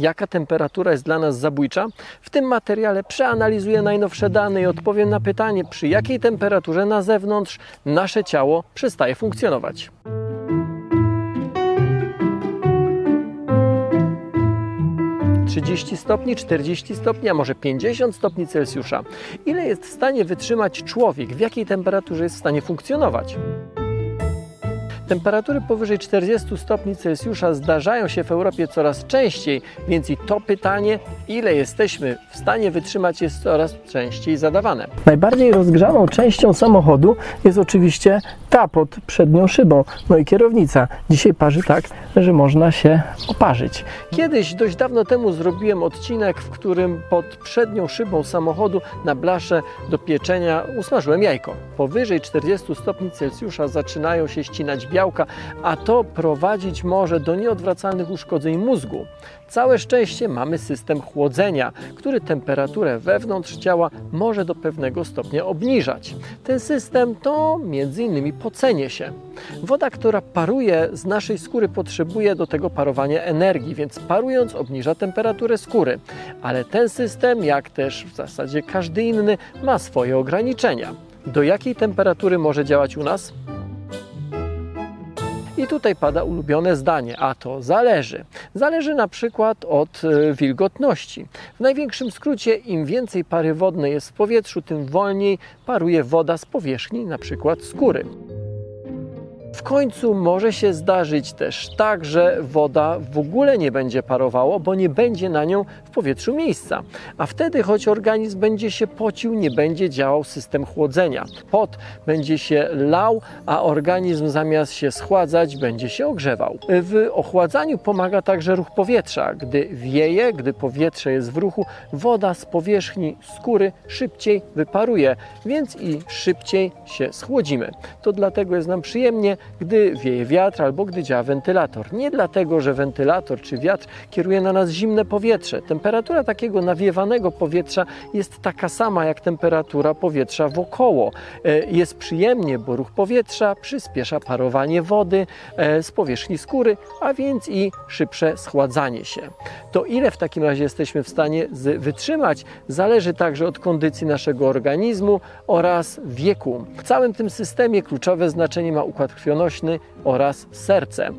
jaka temperatura jest dla nas zabójcza? W tym materiale przeanalizuję najnowsze dane i odpowiem na pytanie, przy jakiej temperaturze na zewnątrz nasze ciało przestaje funkcjonować. Trzydzieści stopni, 40 stopni, a może 50 stopni Celsjusza. Ile jest w stanie wytrzymać człowiek? W jakiej temperaturze jest w stanie funkcjonować? Temperatury powyżej 40 stopni Celsjusza zdarzają się w Europie coraz częściej, więc i to pytanie, ile jesteśmy w stanie wytrzymać, jest coraz częściej zadawane. Najbardziej rozgrzaną częścią samochodu jest oczywiście ta pod przednią szybą, no i kierownica. Dzisiaj parzy tak, że można się oparzyć. Kiedyś, dość dawno temu, zrobiłem odcinek, w którym pod przednią szybą samochodu na blasze do pieczenia usmażyłem jajko. Powyżej 40 stopni Celsjusza zaczynają się ścinać białka, a to prowadzić może do nieodwracalnych uszkodzeń mózgu. Całe szczęście mamy system chłodzenia, który temperaturę wewnątrz ciała może do pewnego stopnia obniżać. Ten system to m.in. pocenie się. Woda, która paruje z naszej skóry, potrzebuje do tego parowania energii, więc parując obniża temperaturę skóry. Ale ten system, jak też w zasadzie każdy inny, ma swoje ograniczenia. Do jakiej temperatury może działać u nas? I tutaj pada ulubione zdanie, a to zależy. Zależy na przykład od e, wilgotności. W największym skrócie, im więcej pary wodnej jest w powietrzu, tym wolniej paruje woda z powierzchni, na przykład skóry. W końcu może się zdarzyć też tak, że woda w ogóle nie będzie parowało, bo nie będzie na nią w powietrzu miejsca. A wtedy, choć organizm będzie się pocił, nie będzie działał system chłodzenia. Pot będzie się lał, a organizm zamiast się schładzać, będzie się ogrzewał. W ochładzaniu pomaga także ruch powietrza. Gdy wieje, gdy powietrze jest w ruchu, woda z powierzchni skóry szybciej wyparuje, więc i szybciej się schłodzimy. To dlatego jest nam przyjemnie, gdy wieje wiatr albo gdy działa wentylator. Nie dlatego, że wentylator czy wiatr kieruje na nas zimne powietrze. Temperatura takiego nawiewanego powietrza jest taka sama jak temperatura powietrza wokoło. E, jest przyjemnie, bo ruch powietrza przyspiesza parowanie wody e, z powierzchni skóry, a więc i szybsze schładzanie się. To ile w takim razie jesteśmy w stanie wytrzymać, zależy także od kondycji naszego organizmu oraz wieku. W całym tym systemie kluczowe znaczenie ma układ krwionośny krwionośny oraz serce.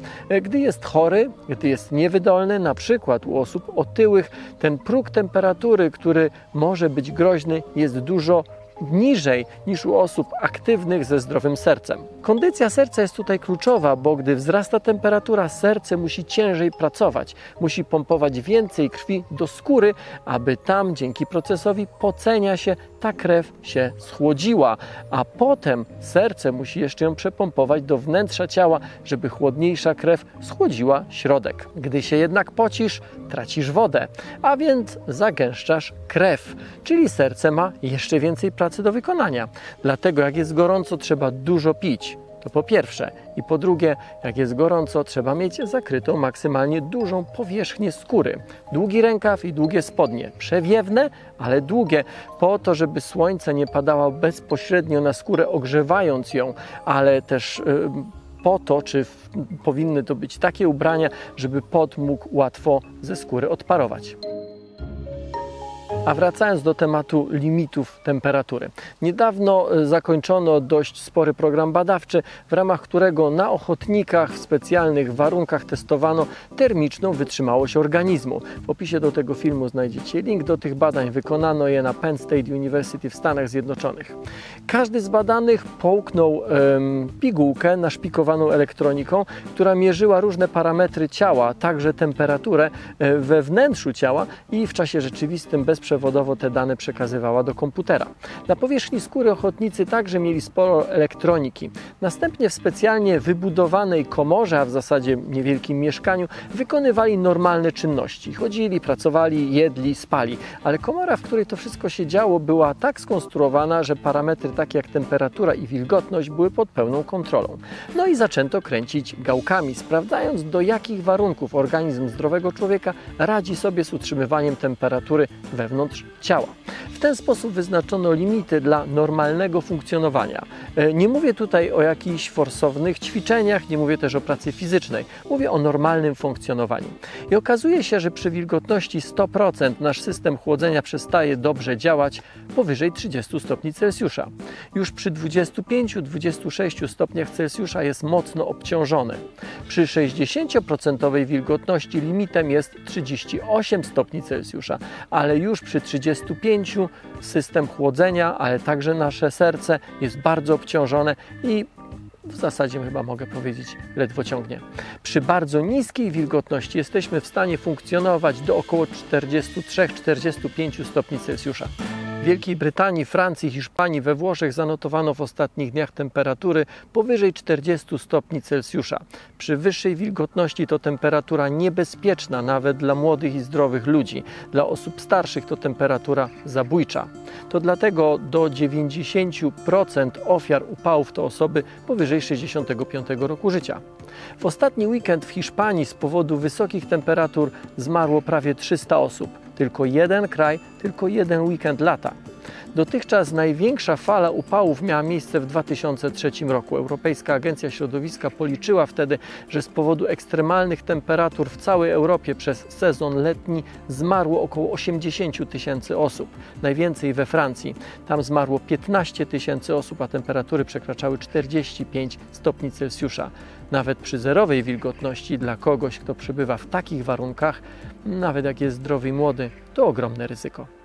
Gdy jest chory, gdy jest niewydolny, na przykład u osób otyłych, ten próg temperatury, który może być groźny, jest dużo niżej niż u osób aktywnych ze zdrowym sercem. Kondycja serca jest tutaj kluczowa, bo gdy wzrasta temperatura, serce musi ciężej pracować, musi pompować więcej krwi do skóry, aby tam dzięki procesowi pocenia się ta krew się schłodziła, a potem serce musi jeszcze ją przepompować do wnętrza ciała, żeby chłodniejsza krew schłodziła środek. Gdy się jednak pocisz, tracisz wodę, a więc zagęszczasz krew, czyli serce ma jeszcze więcej pracy do wykonania. Dlatego jak jest gorąco, trzeba dużo pić. To po pierwsze. I po drugie, jak jest gorąco, trzeba mieć zakrytą maksymalnie dużą powierzchnię skóry. Długi rękaw i długie spodnie. Przewiewne, ale długie, po to, żeby słońce nie padało bezpośrednio na skórę, ogrzewając ją, ale też. Yy, po to, czy w, powinny to być takie ubrania, żeby pot mógł łatwo ze skóry odparować. A wracając do tematu limitów temperatury. Niedawno e, zakończono dość spory program badawczy, w ramach którego na ochotnikach w specjalnych warunkach testowano termiczną wytrzymałość organizmu. W opisie do tego filmu znajdziecie link do tych badań. Wykonano je na Penn State University w Stanach Zjednoczonych. Każdy z badanych połknął um, pigułkę naszpikowaną elektroniką, która mierzyła różne parametry ciała, także temperaturę e, we wnętrzu ciała i w czasie rzeczywistym bez bezprzewodowo te dane przekazywała do komputera. Na powierzchni skóry ochotnicy także mieli sporo elektroniki. Następnie w specjalnie wybudowanej komorze, a w zasadzie niewielkim mieszkaniu, wykonywali normalne czynności. Chodzili, pracowali, jedli, spali. Ale komora, w której to wszystko się działo, była tak skonstruowana, że parametry takie jak temperatura i wilgotność były pod pełną kontrolą. No i zaczęto kręcić gałkami, sprawdzając do jakich warunków organizm zdrowego człowieka radzi sobie z utrzymywaniem temperatury wewnątrz wewnątrz ciała. Ten sposób wyznaczono limity dla normalnego funkcjonowania. E, Nie mówię tutaj o jakichś forsownych ćwiczeniach, nie mówię też o pracy fizycznej. Mówię o normalnym funkcjonowaniu. I okazuje się, że przy wilgotności 100% nasz system chłodzenia przestaje dobrze działać powyżej 30 stopni Celsjusza. Już przy 25-26 stopniach Celsjusza jest mocno obciążony. Przy 60% wilgotności limitem jest 38 stopni Celsjusza, ale już przy 35 system chłodzenia, ale także nasze serce jest bardzo obciążone i w zasadzie chyba mogę powiedzieć, ledwo ciągnie. Przy bardzo niskiej wilgotności jesteśmy w stanie funkcjonować do około 43-45 stopni Celsjusza. W Wielkiej Brytanii, Francji, Hiszpanii, we Włoszech zanotowano w ostatnich dniach temperatury powyżej 40 stopni Celsjusza. Przy wyższej wilgotności to temperatura niebezpieczna nawet dla młodych i zdrowych ludzi. Dla osób starszych to temperatura zabójcza. To dlatego do 90% ofiar upałów to osoby powyżej 65 roku życia. W ostatni weekend w Hiszpanii z powodu wysokich temperatur zmarło prawie 300 osób. Tylko jeden kraj, tylko jeden weekend lata. Dotychczas największa fala upałów miała miejsce w 2003 roku. Europejska Agencja Środowiska policzyła wtedy, że z powodu ekstremalnych temperatur w całej Europie przez sezon letni zmarło około 80 tysięcy osób. Najwięcej we Francji. Tam zmarło 15 tysięcy osób, a temperatury przekraczały 45 stopni Celsjusza. Nawet przy zerowej wilgotności dla kogoś, kto przebywa w takich warunkach, nawet jak jest zdrowy i młody, to ogromne ryzyko.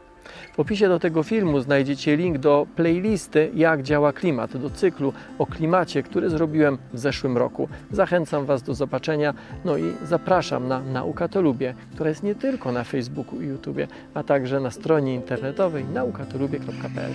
W opisie do tego filmu znajdziecie link do playlisty Jak działa klimat, do cyklu o klimacie, który zrobiłem w zeszłym roku. Zachęcam Was do zobaczenia, no i zapraszam na Nauka to Lubię, która jest nie tylko na Facebooku i YouTubie, a także na stronie internetowej naukatolubie.pl.